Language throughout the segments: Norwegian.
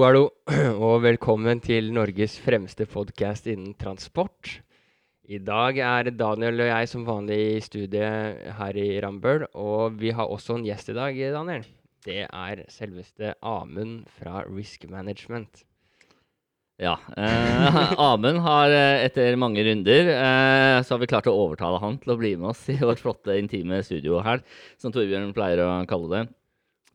Hallo, hallo, og velkommen til Norges fremste podkast innen transport. I dag er Daniel og jeg som vanlig i studiet her i Rambøll, og vi har også en gjest i dag, Daniel. Det er selveste Amund fra Risk Management. Ja. Eh, Amund har eh, etter mange runder eh, så har vi klart å overtale han til å bli med oss i vårt flotte, intime studio her, som Torbjørn pleier å kalle det.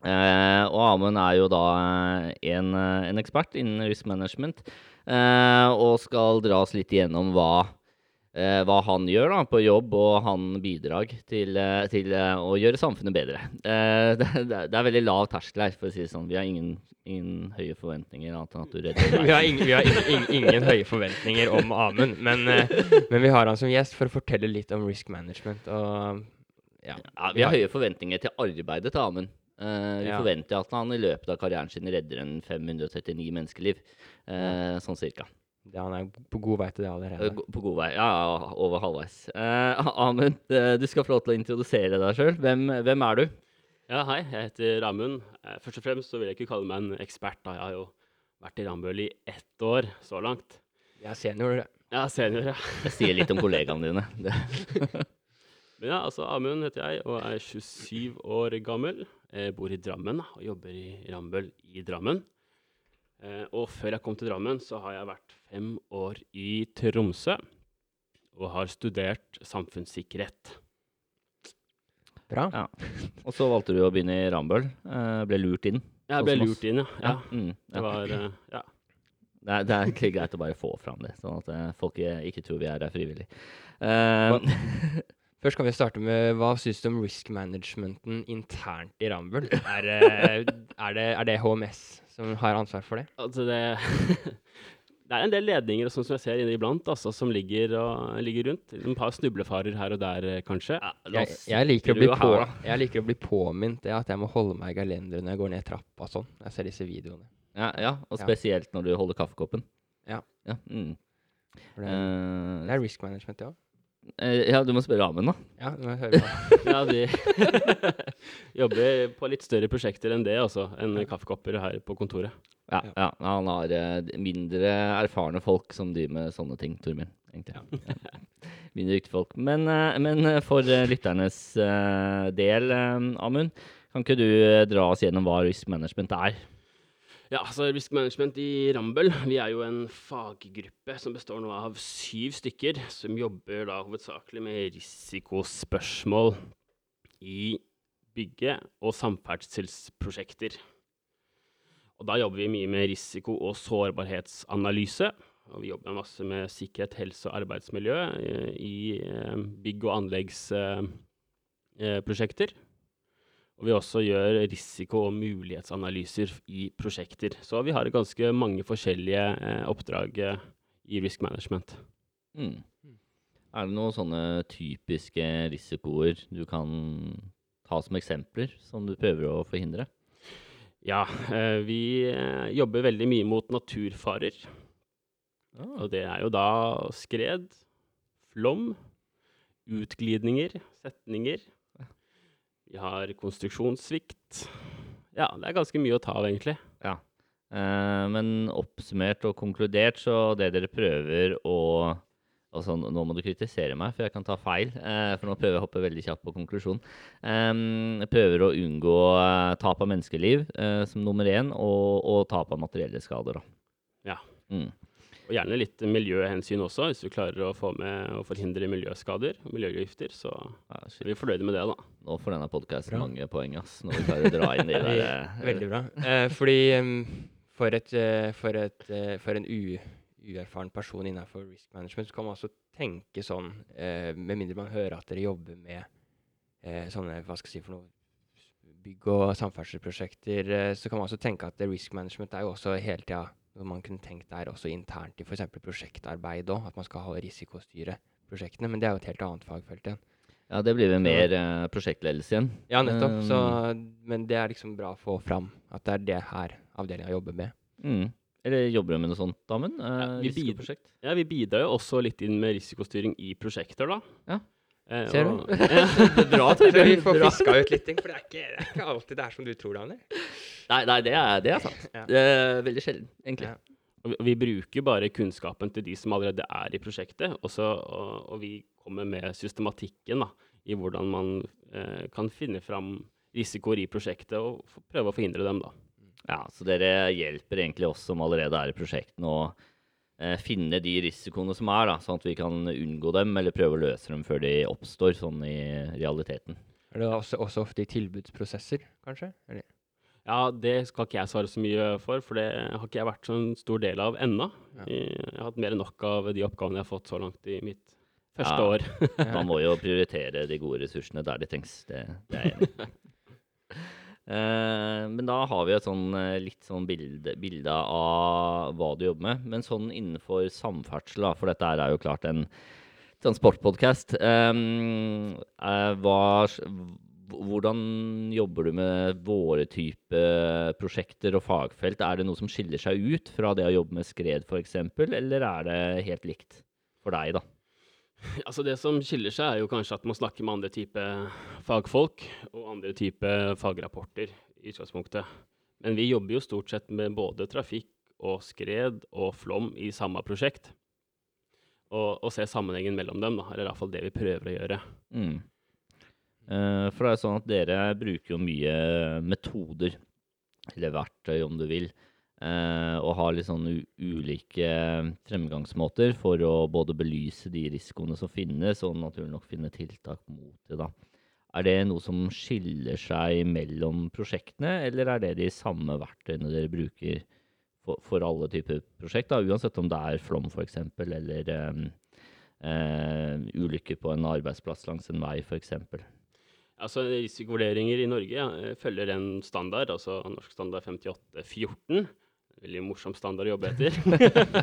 Eh, og Amund er jo da eh, en, eh, en ekspert innen risk management, eh, og skal dra oss litt igjennom hva, eh, hva han gjør da på jobb, og han bidrag til, til å gjøre samfunnet bedre. Eh, det, det, er veldig lav terskel her, for å si det sånn. Vi har ingen, ingen høye forventninger, annet enn at du redder Vi har, ingen, vi har ingen, ingen, ingen høye forventninger om Amund, men, men vi har han som gjest for å fortelle litt om risk management. Og, ja, Ja, vi har høye forventninger til arbeidet til Amund. Eh, vi Ja. forventer at han i løpet av karrieren sin redder en 539 menneskeliv. eh, sånn cirka. Ja, han er på god vei til det allerede. Uh, På god vei. Ja, over halvveis. Eh, Amund, du skal få lov til å introdusere deg sjøl. Hvem, hvem er du? Ja, hei, jeg heter Amund. Først og fremst så vil jeg ikke kalle meg en ekspert. da. Jeg har jo vært i Rambøll i ett år så langt. Jeg er senior. Ja, senior, ja. Jeg sier litt om kollegaene dine. Men ja, altså Amund heter jeg og er 27 år gammel. Jeg bor i Drammen og jobber i Rambøll i Drammen. Eh, og før jeg kom til Drammen, så har jeg vært fem år i Tromsø og har studert samfunnssikkerhet. Bra. Ja. Og så valgte du å begynne i Rambøll. eh, ble lurt inn. Jeg ble lurt inn, ja. ja. Mm, Det var eh, Ja. Det, er, det er egentlig greit å bare få fram det, sånn at eh, folk ikke, tror vi er der frivillig. Eh, Først kan vi starte med hva syns du om risk managementen internt i Rambøll? Er, eh, er, det, er det HMS som har ansvar for det? Altså det Det er en del ledninger som jeg ser inne iblant, altså, som ligger, og, ligger rundt. Et par snublefarer her og der, eh, kanskje. ja, Jeg, jeg, liker å bli du på, jeg liker å bli påminnet det at jeg må holde meg i galenderen når jeg går ned trappa og sånn. Jeg ser disse videoene. Ja, ja, og Ja. spesielt når du holder kaffekoppen. Ja. Ja, mm. Det, Eh, det er risk management, det òg. eh, ja, du må spørre Amund, da. Ja, du må høre på. Ja, de jobber på litt større prosjekter enn det, altså. Enn kaffekopper her på kontoret. Ja, Ja. ja. han har eh, mindre erfarne folk som driver med sånne ting, egentlig. Ja. Mindre dyktige folk. Men, eh, men eh, for eh, lytternes eh, del, eh, Amund, kan ikke du eh, dra oss gjennom hva risk management er? Ja, altså Risk Management i Rambøll, vi er jo en faggruppe som består nå av syv stykker, som jobber da hovedsakelig med risikospørsmål i bygge- og samferdselsprosjekter. Og da jobber vi mye med risiko- og sårbarhetsanalyse. Og vi jobber masse med sikkerhet, helse og arbeidsmiljø eh, i eh, bygg- og anleggsprosjekter. Og vi også gjør risiko- og mulighetsanalyser i prosjekter. Så vi har ganske mange forskjellige eh, oppdrag eh, i risk management. Mm. Er det noen sånne typiske risikoer du kan ta som eksempler, som du prøver å forhindre? Ja, eh, vi eh, jobber veldig mye mot naturfarer. Og det er jo da skred, flom, utglidninger, setninger. Vi har konstruksjonssvikt. Ja, det er ganske mye å ta av, egentlig. Ja. Eh, men oppsummert og konkludert, så det dere prøver å Altså, nå må du kritisere meg, for jeg kan ta feil. eh, for nå prøver jeg å hoppe veldig kjapt på konklusjonen. Um, prøver å unngå eh, tap av menneskeliv eh, som nummer én, og, og tap av materielle skader. Da. Ja. Mm. Og gjerne litt miljøhensyn også, hvis du klarer å få med å forhindre miljøskader og miljøgifter. Så Ja, er vi fornøyde med det, da. Nå får denne podkasten mange poeng, ass. Når vi klarer å dra inn de der eh, Veldig bra. Eh, fordi um, for, et, eh, for, et, eh, for en u, uerfaren person innenfor risk management, så kan man også tenke sånn, eh, med mindre man hører at dere jobber med eh, sånne, hva skal jeg si for noe, bygg- og samferdselsprosjekter, eh, så kan man også tenke at risk management er jo også hele tida noe man kunne tenkt der også internt i f.eks. prosjektarbeid òg, at man skal ha risikostyre prosjektene, men det er jo et helt annet fagfelt igjen. Ja, det blir vel mer eh, prosjektledelse igjen. Ja, nettopp. Så, Um, men det er liksom bra å få fram at det er det her avdelinga jobber med. Mm. Eller jobber du med noe sånt, damen? Eh, Ja, vi risikoprosjekt? Ja, vi bidrar jo også litt inn med risikostyring i prosjekter, da. Ja. Eh, Ser du? og- Ja, Bra, Så vi får fiska ut litt ting, for det er, ikke, det er ikke alltid det er som du tror, Daniel. Nei, nei det, er, det er sant. Ja. Det er veldig sjelden, egentlig. Ja. Vi- vi bruker bare kunnskapen til de som allerede er i prosjektet, og, så, og, og vi kommer med systematikken da, i hvordan man eh, kan finne fram risikoer i prosjektet og f- prøve å forhindre dem. da. Ja, Så dere hjelper egentlig oss som allerede er i prosjektene, å eh, finne de risikoene som er, da, sånn at vi kan unngå dem, eller prøve å løse dem før de oppstår, sånn i realiteten. Er det også, også ofte i tilbudsprosesser, kanskje? Eller? Ja, det skal ikke jeg svare så mye for, for det har ikke jeg vært så en stor del av ennå. Ja. Jeg har hatt mer enn nok av de oppgavene jeg har fått så langt i mitt første Ja. år. Man må jo prioritere de gode ressursene der de trengs. Det, det er jeg enig i. Uh, men da har vi et sånn eh, litt sånn bilde, bilde av hva du jobber med. Men sånn innenfor samferdsel, da, for dette er jo klart en transportpodkast. Um, uh, hva, hvordan jobber du med våre type prosjekter og fagfelt? Er det noe som skiller seg ut fra det å jobbe med skred f.eks., eller er det helt likt for deg, da? Altså Det som skiller seg, er jo kanskje at man snakker med andre type fagfolk og andre type fagrapporter i utgangspunktet. Men vi jobber jo stort sett med både trafikk og skred og flom i samme prosjekt. Og, og se sammenhengen mellom dem, da, er i hvert fall det vi prøver å gjøre. Mm. Eh, for det er sånn at dere bruker jo mye metoder, eller verktøy om du vil, eh, og har litt sånn ulike fremgangsmåter for å både belyse de risikoene som finnes, og naturlig nok finne tiltak mot det. da. Er det noe som skiller seg mellom prosjektene, eller er det de samme verktøyene dere bruker for, for alle typer prosjekt, da? uansett om det er flom f.eks., eller um, uh, ulykker på en arbeidsplass langs en vei f.eks.? Altså Risikovurderinger i Norge ja, eh, følger en standard, altså norsk standard 5814. Veldig morsom standard å jobbe etter.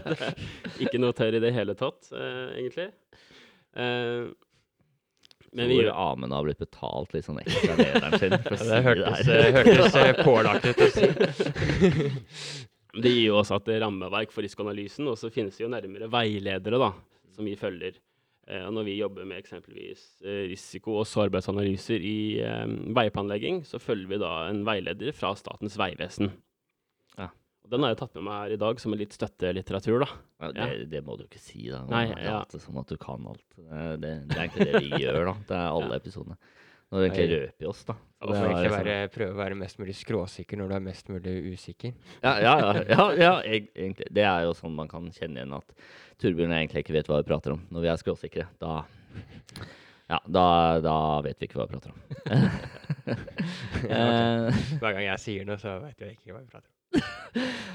Ikke noe tørr i det hele tatt, eh, egentlig. Eh, men vi Tror Amund har blitt betalt litt sånn ekstra lederen sin. For å si Det hørtes, det hørtes eh, pålagt ut å si. Det gir jo også et rammeverk for risikoanalysen, og så finnes det jo nærmere veiledere da, som vi følger. Eh, når vi jobber med eksempelvis eh, risiko- og sårbarhetsanalyser i eh, veiplanlegging, så følger vi da en veileder fra Statens vegvesen. Ja. Den har jeg tatt med meg her i dag som en litt støttelitteratur. da. Ja, det, det må du ikke si, da. Nei, ja. sånn at du kan alt. Det, det, det er ikke det vi gjør, da. Det er alle episodene. Nå har vi egentlig røper oss, da. Det får er egentlig sånn- være, prøve å være mest mulig skråsikker når du er mest mulig usikker. Ja, ja, ja, ja, ja eg- egentlig. Det er jo sånn man kan kjenne igjen at Torbjørn egentlig ikke vet hva vi prater om. Når vi er skråsikre, da Ja, da, da vet vi ikke hva vi prater om. Eh, Hver gang jeg sier noe, så vet jeg ikke hva vi prater om.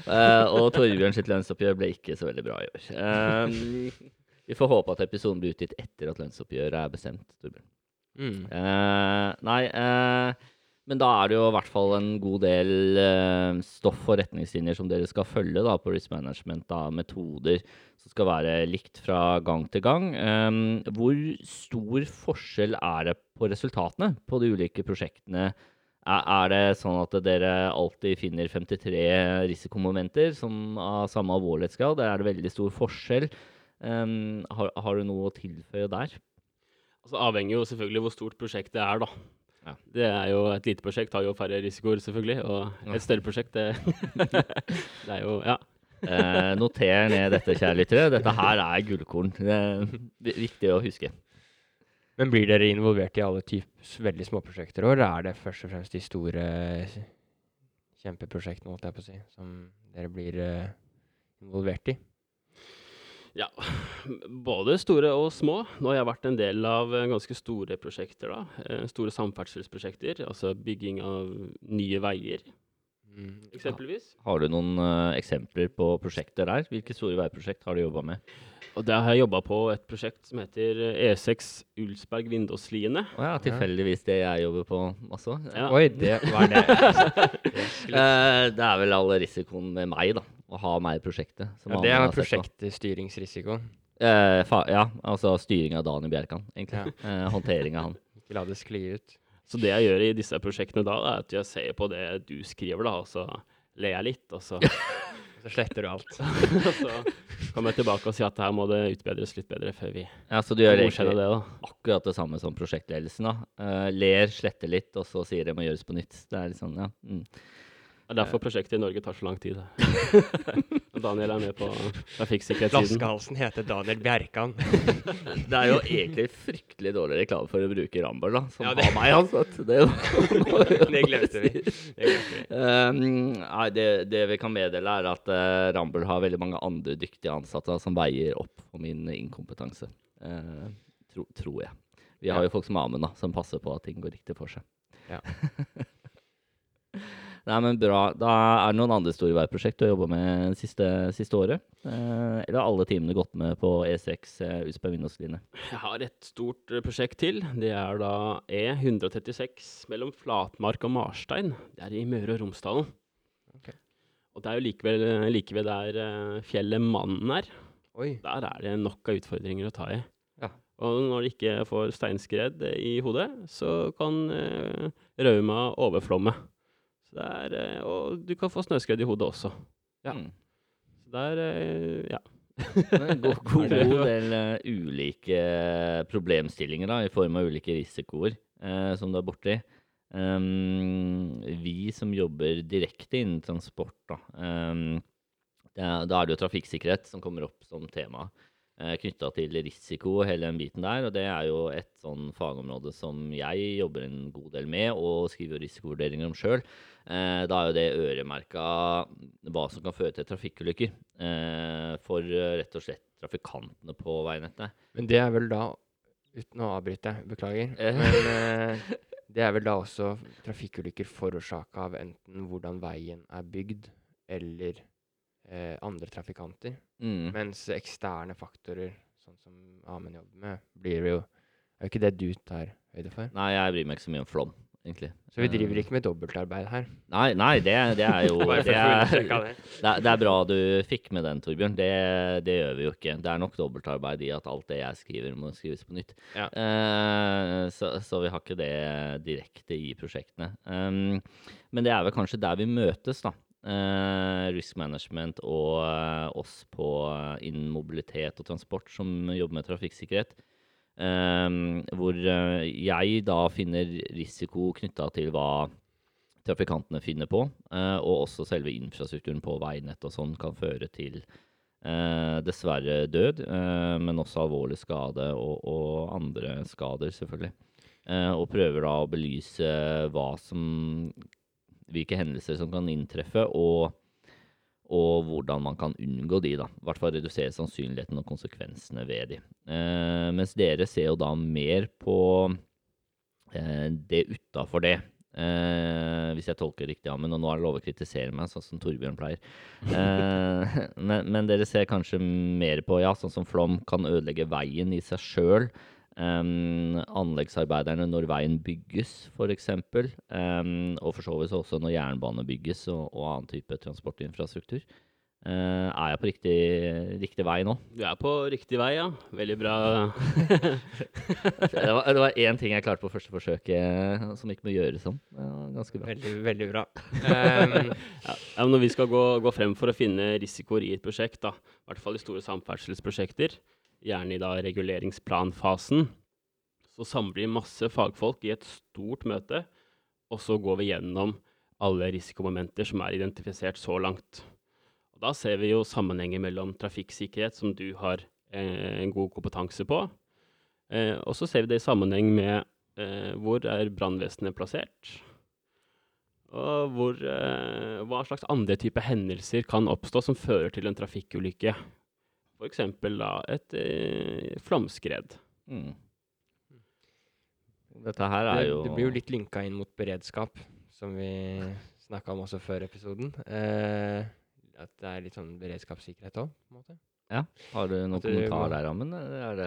uh, og Torbjørn sitt lønnsoppgjør ble ikke så veldig bra i år. Um, vi får håpe at episoden blir utgitt etter at lønnsoppgjøret er bestemt. Torbjørn. Eh, nei, uh, men da er det jo i hvert fall en god del uh, stoff og retningslinjer som dere skal følge da, på risk management. Da, metoder som skal være likt fra gang til gang. Um, hvor stor forskjell er det på resultatene på de ulike prosjektene? Er det sånn at dere alltid finner 53 risikomomenter som av samme alvorlighetsgrad? Er det veldig stor forskjell? Um, har, har du noe å tilføye der? Altså avhenger jo selvfølgelig hvor stort prosjektet er, da. Ja. Det er jo, Et lite prosjekt har jo færre risikoer, selvfølgelig. Og et større prosjekt, det, det er jo Ja. Eh, noter ned dette, kjære lyttere. Dette her er gullkorn. Det er viktig å huske. Men blir dere involvert i alle typer veldig små prosjekter, eller er det først og fremst de store eh, kjempeprosjektene, holdt jeg på å si, som dere blir eh, involvert i? Ja, både store og små. Nå har jeg vært en del av eh, ganske store prosjekter, da. Eh, Store samferdselsprosjekter, altså bygging av nye veier, Eksempelvis. eksempelvis. Har du noen uh, eksempler på prosjekter der? Hvilke store veiprosjekt har du jobba med? Og der har jeg jobba på et prosjekt som heter eh, E6 Ulsberg-Vindåsliene. Å ja, tilfeldigvis det jeg jobber på også. Ja. Oi, det var det. Eh, det er vel all risikoen med meg, da. Å ha meg i prosjektet. som Ja, det er prosjektstyringsrisiko. Eh, fa ja, altså styring av Daniel Bjerkan, egentlig. Ja. Eh, håndtering av han. Ikke la det skli ut. Så det jeg gjør i disse prosjektene da, er at jeg ser på det du skriver, da, og så ler jeg litt, og så, Så sletter du alt. og så kommer jeg tilbake og sier at her må det utbedres litt bedre før vi Ja, så du gjør egentlig det, da. akkurat det samme som prosjektledelsen. da. Eh, ler, sletter litt, og så sier det må gjøres på nytt. Det er litt sånn, ja. Mm. Det er derfor prosjektet i Norge tar så lang tid. Daniel er med på trafikksikkerhetssiden. Flaskehalsen heter Daniel Bjerkan. Det er jo egentlig fryktelig dårlig reklame for å bruke Rambøll, da, som Ja, det- har meg, altså. Det, er jo- Det glemte vi. Det glemte vi. Um, nei, det, det vi kan meddele, er at uh, Rambøll har veldig mange andre dyktige ansatte som veier opp for min inkompetanse. Uh, tro, tror jeg. Vi har jo folk som Amund, da, som passer på at ting går riktig for seg. Ja. Nei, men bra. Da er det noen andre store veiprosjekt du har jobba med siste, siste året? Eh, eller har alle timene gått med på E6 uh, Usberg-Vindåslinje? Jeg har et stort eh, prosjekt til. Det er da E136 mellom Flatmark og Marstein. Det er i Møre og Romsdalen. Okay. Og det er jo like ved, like ved der eh, fjellet Mannen er. Oi. Der er det nok av utfordringer å ta i. Ja. Og når de ikke får steinskred eh, i hodet, så kan eh, rauma overflomme. Er, eh, og du kan få snøskred i hodet også. Ja. Mm. Så det er eh, Ja. En god, god, god del eh, ulike problemstillinger da, i form av ulike risikoer eh, som du er borti. Um, vi som jobber direkte innen transport, da, um, da er det jo trafikksikkerhet som kommer opp som tema knytta til risiko og hele den biten der. Og det er jo et sånn fagområde som jeg jobber en god del med og skriver risikovurderinger om sjøl. Eh, da er jo det øremerka hva som kan føre til trafikkulykker eh, for eh, rett og slett trafikantene på veinettet. Men det er vel da, uten å avbryte, beklager, Eh. men eh, det er vel da også trafikkulykker forårsaka av enten hvordan veien er bygd, eller eh, andre trafikanter. Mm. Mens eksterne faktorer, sånn som Amund jobber med, blir jo Er jo ikke det du tar høyde for? Nei, jeg bryr meg ikke så mye om flom, egentlig. Så vi driver Eh, ikke med dobbeltarbeid her. Nei, nei det, det er jo det er, det. er bra du fikk med den, Torbjørn. Det, det gjør vi jo ikke. Det er nok dobbeltarbeid i at alt det jeg skriver, må skrives på nytt. Ja. Uh, så, så vi har ikke det direkte i prosjektene. Um, men det er vel kanskje der vi møtes, da. Eh, risk management og eh, oss på uh, innen mobilitet og transport som jobber med trafikksikkerhet. Hvor eh, jeg da finner risiko knytta til hva trafikantene finner på, eh, og også selve infrastrukturen på veinett og sånn kan føre til eh, dessverre død, eh, men også alvorlig skade og, og andre skader, selvfølgelig. Eh, og prøver da å belyse hva som hvilke hendelser som kan inntreffe, og, og hvordan man kan unngå de. I hvert fall redusere sannsynligheten og konsekvensene ved de. Eh, mens dere ser jo da mer på eh, det utafor det. Eh, hvis jeg tolker riktig, Amund. Og nå er det lov å kritisere meg, sånn som Torbjørn pleier. Eh, men, men dere ser kanskje mer på, ja, sånn som flom kan ødelegge veien i seg sjøl. Um, anleggsarbeiderne når veien bygges, f.eks. Um, og for så vidt også når jernbane bygges og, og annen type transportinfrastruktur. Uh, er jeg på riktig, riktig vei nå? Du er på riktig vei, ja. Veldig bra. Det var, det var én ting jeg klarte på første forsøk eh, som ikke må gjøres om. Ganske bra. Veldig, veldig bra. Um, Ja, ja, men når vi skal gå, gå frem for å finne risikoer i et prosjekt, da, i hvert fall i store samferdselsprosjekter, gjerne i da reguleringsplanfasen, så samler vi masse fagfolk i et stort møte, og så går vi gjennom alle risikomomenter som er identifisert så langt. Og da ser vi jo sammenhenger mellom trafikksikkerhet, som du har eh, en god kompetanse på, eh, og så ser vi det i sammenheng med eh, hvor er brannvesenet plassert, og hvor, hva slags andre typer hendelser kan oppstå som fører til en trafikkulykke. F.eks. da et eh, flomskred. Mm. Dette her er det, jo det blir jo litt linka inn mot beredskap, som vi snakka om også før episoden. Eh, at det er litt sånn beredskapssikkerhet òg, på en måte. Ja. Har du noen du kommentar der, Amund? Er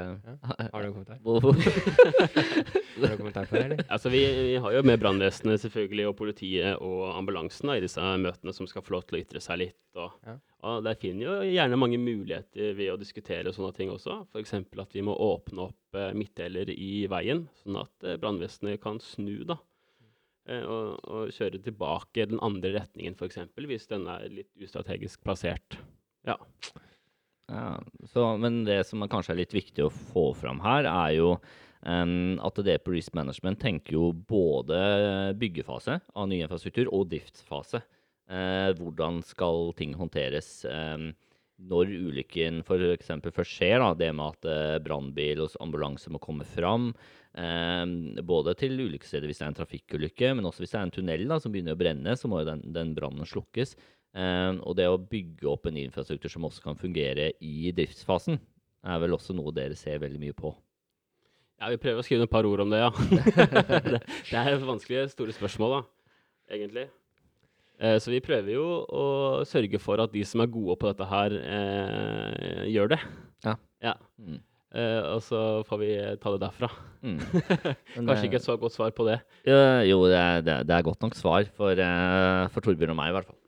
Har du en kommentar? Har du kommentar på det, eller? Altså, vi, vi har jo med brannvesenet selvfølgelig, og politiet og ambulansen da, i disse møtene som skal få lov til å ytre seg litt. Og, Ja. og der finner jo gjerne mange muligheter ved å diskutere sånne ting også. F.eks. at vi må åpne opp eh, midtdeler i veien, sånn at eh, brannvesenet kan snu. da. Eh, og, og kjøre tilbake den andre retningen, f.eks., hvis den er litt ustrategisk plassert. Ja. Ja, så, men det som kanskje er litt viktig å få fram her, er jo um, at på Risk Management tenker jo både byggefase av ny infrastruktur og driftsfase. Uh, hvordan skal ting håndteres um, når ulykken f.eks. først skjer? Da, det med at uh, brannbil og ambulanse må komme fram. Um, både til ulykkesstedet hvis det er en trafikkulykke, men også hvis det er en tunnel da, som begynner å brenne, så må jo den, den brannen slukkes. Eh, og det å bygge opp en infrastruktur som også kan fungere i driftsfasen, er vel også noe dere ser veldig mye på. Ja, vi prøver å skrive et par ord om det, ja. det, det er vanskelige, store spørsmål, da, egentlig. Eh, så vi prøver jo å sørge for at de som er gode på dette her, eh, gjør det. Ja. ja. Mm. Eh, og så får vi ta det derfra. Mm. Kanskje det- ikke et så godt svar på det. Ja, jo, det er, det, er, er godt nok svar for, eh, for Torbjørn og meg, i hvert fall.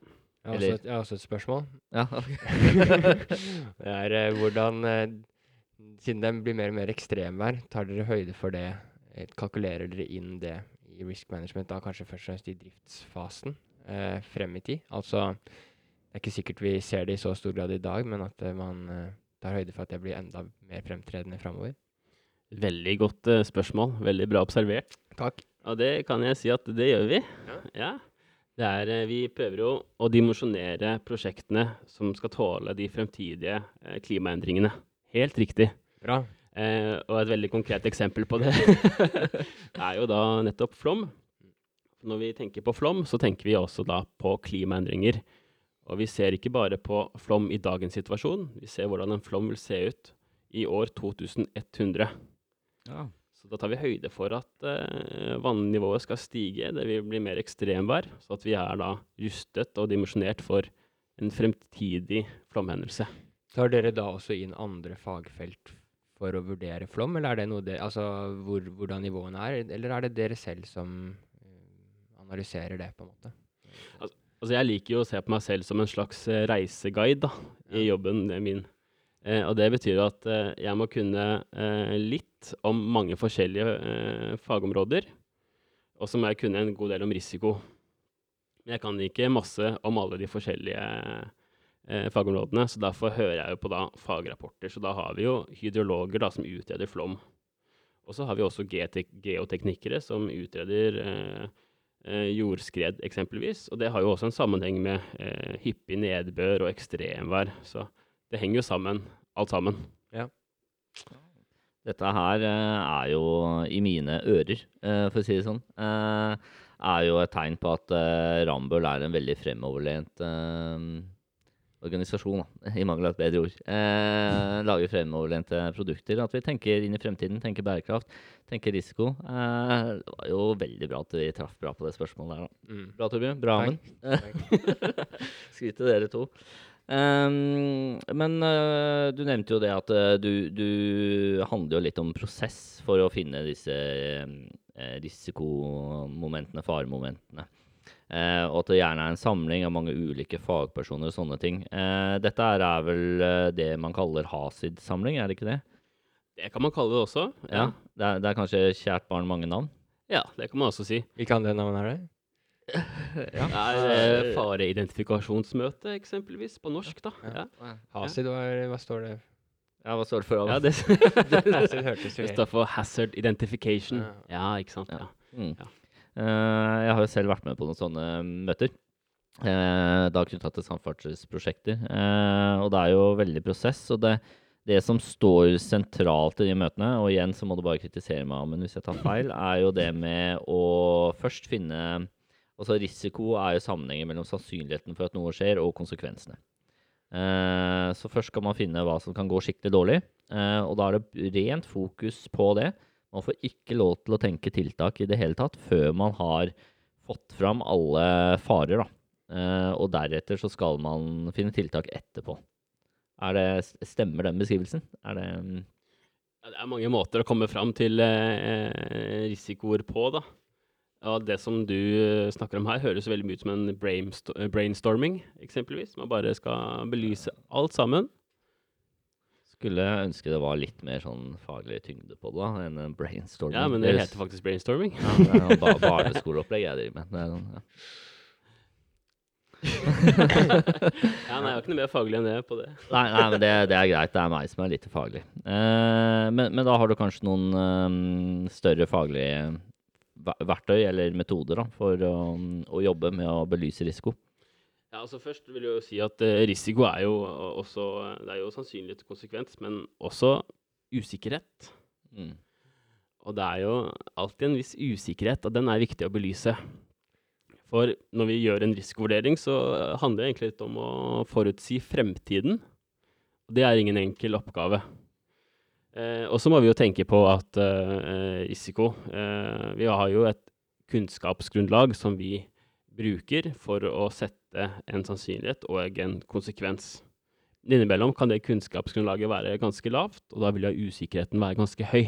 Jeg har, også et, jeg har også et spørsmål. Ja, okay. det er eh, hvordan eh, Siden det blir mer og mer ekstremvær, tar dere høyde for det? Eh, kalkulerer dere inn det i risk management, da kanskje først og fremst i driftsfasen eh, frem i tid? Altså, det er ikke sikkert vi ser det i så stor grad i dag, men at eh, man eh, tar høyde for at det blir enda mer fremtredende framover? Veldig godt spørsmål. Veldig bra observert. Takk. Og det kan jeg si at det gjør vi. Ja. Det er, eh, vi prøver jo å dimensjonere prosjektene som skal tåle de fremtidige eh, klimaendringene. Helt riktig. Bra. Eh, og et veldig konkret eksempel på det er jo da nettopp flom. Når vi tenker på flom, så tenker vi også da på klimaendringer. Og vi ser ikke bare på flom i dagens situasjon, vi ser hvordan en flom vil se ut i år 2100. Ja. Så da tar vi høyde for at eh, vannnivået skal stige, det vil bli mer ekstremvær, så at vi er da rustet og dimensjonert for en fremtidig flomhendelse. Tar dere da også inn andre fagfelt for å vurdere flom, eller er det noe det, altså hvor, hvordan nivåene er, eller er det dere selv som eh, analyserer det, på en måte? Altså jeg liker jo å se på meg selv som en slags eh, reiseguide da, i jobben min. Eh, og det betyr at eh, jeg må kunne eh, litt om mange forskjellige eh, fagområder. Og så må jeg kunne en god del om risiko. Men jeg kan ikke masse om alle de forskjellige eh, fagområdene, så derfor hører jeg jo på da fagrapporter. Så da har vi jo hydrologer da, som utreder flom. Og så har vi også geoteknikere som utreder eh, jordskred eksempelvis. Og det har jo også en sammenheng med hyppig nedbør og ekstremvær. Så det henger jo sammen, alt sammen. Dette her eh, er jo i mine ører, eh, for å si det sånn, eh, er jo et tegn på at Rambøll er en veldig fremoverlent organisasjon, da, i mangel av et bedre ord. Eh, lager fremoverlente produkter. At vi tenker inn i fremtiden, tenker bærekraft, tenker risiko. Eh, det var jo veldig bra at vi traff bra på det spørsmålet der. da. Mm. Bra, Torbjørn. Bra, Amund. Skryt til dere to. Ehm, men uh, du nevnte jo det at uh, du, du handler jo litt om prosess for å finne disse uh, risikomomentene, faremomentene. Eh, og at det gjerne er en samling av mange ulike fagpersoner og sånne ting. Eh, dette er, er vel det man kaller Hasid-samling, er det ikke det? Det kan man kalle det også. Ja. Det, er, det er kanskje kjært barn mange navn? ja det kan man også si. Hvilke andre navn er det? Ja. Det er eh, fareidentifikasjonsmøte, eksempelvis, på norsk, da. Ja, Hasid, hva, hva står det? Ja, hva står det for? ja det, det står for hazard identification. Ja. Ja, ikke sant. Ja. Mm. Ja. Eh, jeg har jo selv vært med på noen sånne møter. Uh, da knytta til samferdselsprosjekter. Uh, og det er jo veldig prosess. Og det, det som står sentralt i de møtene, og igjen så må du bare kritisere meg men hvis jeg tar feil, er jo det med å først finne Altså risiko er jo sammenhengen mellom sannsynligheten for at noe skjer, og konsekvensene. Eh, så først skal man finne hva som kan gå skikkelig dårlig, eh, og da er det rent fokus på det. Man får ikke lov til å tenke tiltak i det hele tatt før man har fått fram alle farer, da. Eh, og deretter så skal man finne tiltak etterpå. Er det, stemmer den beskrivelsen? Er det mm, Ja, det er mange måter å komme fram til eh, risikoer på, da. Og det som du eh, snakker om her, høres veldig mye ut som en eh, brainstorming, eksempelvis. Man bare skal belyse alt sammen. Skulle ønske det var litt mer sånn faglig tyngde på det da, enn en brainstorming. Ja, men det heter faktisk brainstorming. Ja, det er noe ba barneskoleopplegg jeg driver med. Det sånn, ja. Ja, nei, jeg har ikke noe mer faglig enn det på det. Nei, nei, men det, det er greit. Det er meg som er litt faglig. Eh, men, men da har du kanskje noen um, større faglige verktøy eller metoder da, for å, å jobbe med å belyse risiko. Ja, altså Først vil jeg jo si at eh, risiko er jo også Det er jo sannsynlighet og konsekvens, men også usikkerhet. Mm. Og det er jo alltid en viss usikkerhet, og den er viktig å belyse. For når vi gjør en risikovurdering, så handler det egentlig litt om å forutsi fremtiden. Og det er ingen enkel oppgave. Eh, og så må vi jo tenke på at eh, risiko eh, Vi har jo et kunnskapsgrunnlag som vi bruker for å sette en sannsynlighet og en konsekvens. Innimellom kan det kunnskapsgrunnlaget være ganske lavt, og da vil jo usikkerheten være ganske høy.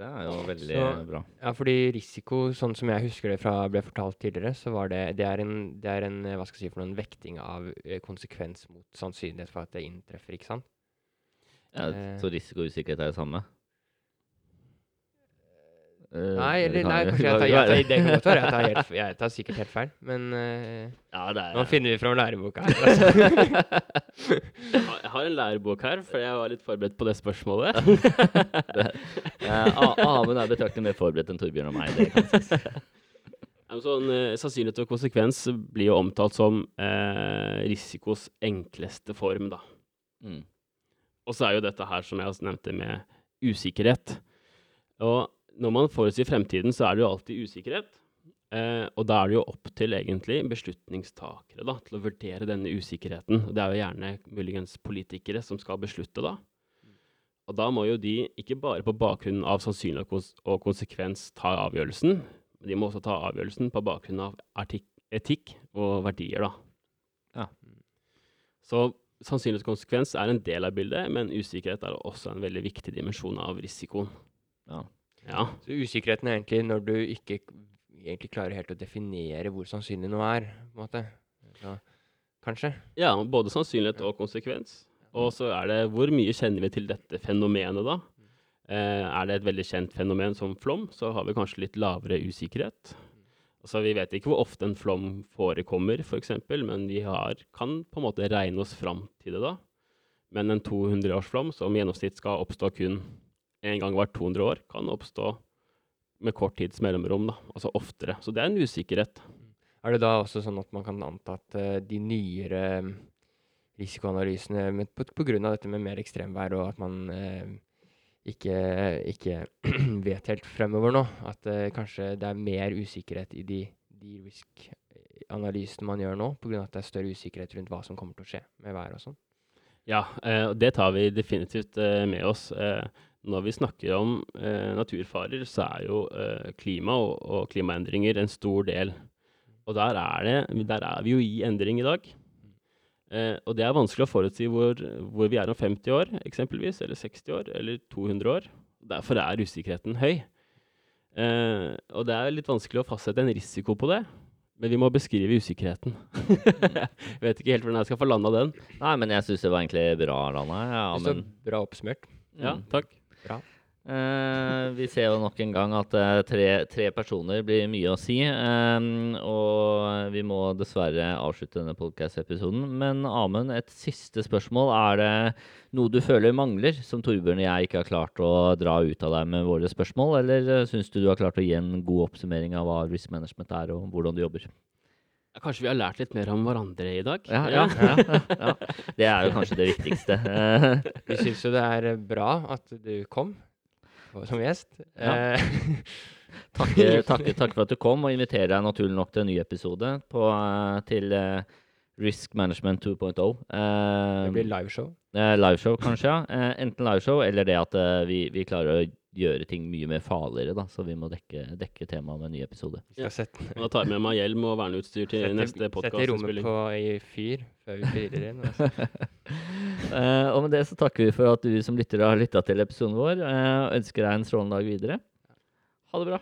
Det er jo veldig Så- bra. Ja, fordi risiko, sånn som jeg husker det fra ble fortalt tidligere, så var det Det er en, det er en eh, hva skal jeg si for noe, en vekting av eh, konsekvens mot sannsynlighet for at det inntreffer, ikke sant? Ja, Eh. så risiko og usikkerhet er det samme? Uh, Nei, eller nei, kanskje jeg tar, jeg tar, det kan godt være jeg tar, helt, jeg tar sikkert helt feil, men uh, Ja, det er nå finner vi fram læreboka her. Altså. Jeg har- en lærebok her, for jeg var litt forberedt på det spørsmålet. A- Amund er betraktelig mer forberedt enn Torbjørn og meg. Det kan sies. Sånn, sannsynlighet og konsekvens blir jo omtalt som eh, risikos enkleste form, da. Mm. Og så er jo dette her, som jeg nevnte, med usikkerhet. Og når man forutsier fremtiden, så er det jo alltid usikkerhet. Eh, og da er det jo opp til egentlig beslutningstakere da, til å vurdere denne usikkerheten. Og det er jo gjerne muligens politikere som skal beslutte da. Og da må jo de ikke bare på bakgrunn av sannsynlighet og kons- og konsekvens ta avgjørelsen, de må også ta avgjørelsen på bakgrunn av etikk og verdier, da. Ja. Så sannsynlighet og konsekvens er en del av bildet, men usikkerhet er også en veldig viktig dimensjon av risikoen. Ja. Ja. Så usikkerheten er egentlig når du ikke egentlig klarer helt å definere hvor sannsynlig noe er, på en måte. Så, kanskje. ja, både sannsynlighet og konsekvens. Og så er det hvor mye kjenner vi til dette fenomenet, da? Eh, er det et veldig kjent fenomen som flom, så har vi kanskje litt lavere usikkerhet. Altså, vi vet ikke hvor ofte en flom forekommer, f.eks., men vi har, kan på en måte regne oss fram til det da. Men en 200-årsflom som i gjennomsnitt skal oppstå kun en gang hvert 200 år, kan oppstå med kort tids mellomrom, da. altså oftere. Så det er en usikkerhet. Er det da også sånn at man kan anta at eh, de nyere mm, risikoanalysene pga. dette med mer ekstremvær, og at man eh, ikke, ikke vet helt fremover nå, at uh, kanskje det er mer usikkerhet i de, de risk-analysene man gjør nå, av at det er større usikkerhet rundt hva som kommer til å skje med vær og sånn? Ja, og uh, det tar vi definitivt uh, med oss. Eh, når vi snakker om eh, naturfarer, så er jo eh, klima og, og klimaendringer en stor del. Og der er, det, der er vi jo i endring i dag. Eh, og det er vanskelig å forutsi hvor, hvor vi er om 50 år, eksempelvis, eller 60 år, eller 200 år. Derfor er usikkerheten høy. Eh, og det er litt vanskelig å fastsette en risiko på det. Men vi må beskrive usikkerheten. jeg vet ikke helt hvordan jeg skal få landa den. Nei, men jeg syns det var egentlig bra, Rana. Ja, men, bra oppsummert. Ja, takk. takk. Eh, vi ser jo nok en gang at eh, tre, tre personer blir mye å si. eh, og vi må dessverre avslutte denne podcast-episoden. Men Amund, et siste spørsmål. Er det noe du føler mangler, som Torbjørn og jeg ikke har klart å dra ut av deg med våre spørsmål? Eller uh, syns du du har klart å gi en god oppsummering av hva risk management er, og hvordan du jobber? Kanskje vi har lært litt mer om hverandre i dag? Ja, ja, ja, ja. Det er jo kanskje det viktigste. Eh, Vi syns jo det er eh, bra at du kom som gjest. Ja. takk, takk, takke, takke for at du kom, og inviterer deg naturlig nok til en ny episode på, eh, til eh, Risk Management 2.0. Eh, det blir liveshow. eh, liveshow, kanskje. ja. Eh, enten liveshow eller det at eh, vi, vi klarer å gjøre ting mye mer farligere, da, så vi må dekke, dekke temaet med en ny episode. Og Da tar jeg med meg hjelm og verneutstyr til sette, neste sette rommet på i fyr før vi fyrer inn. Altså. Eh, og med det så takker vi for at du som lytter har lytta til episoden vår. Uh, ønsker deg en strålende dag videre. Ha det bra.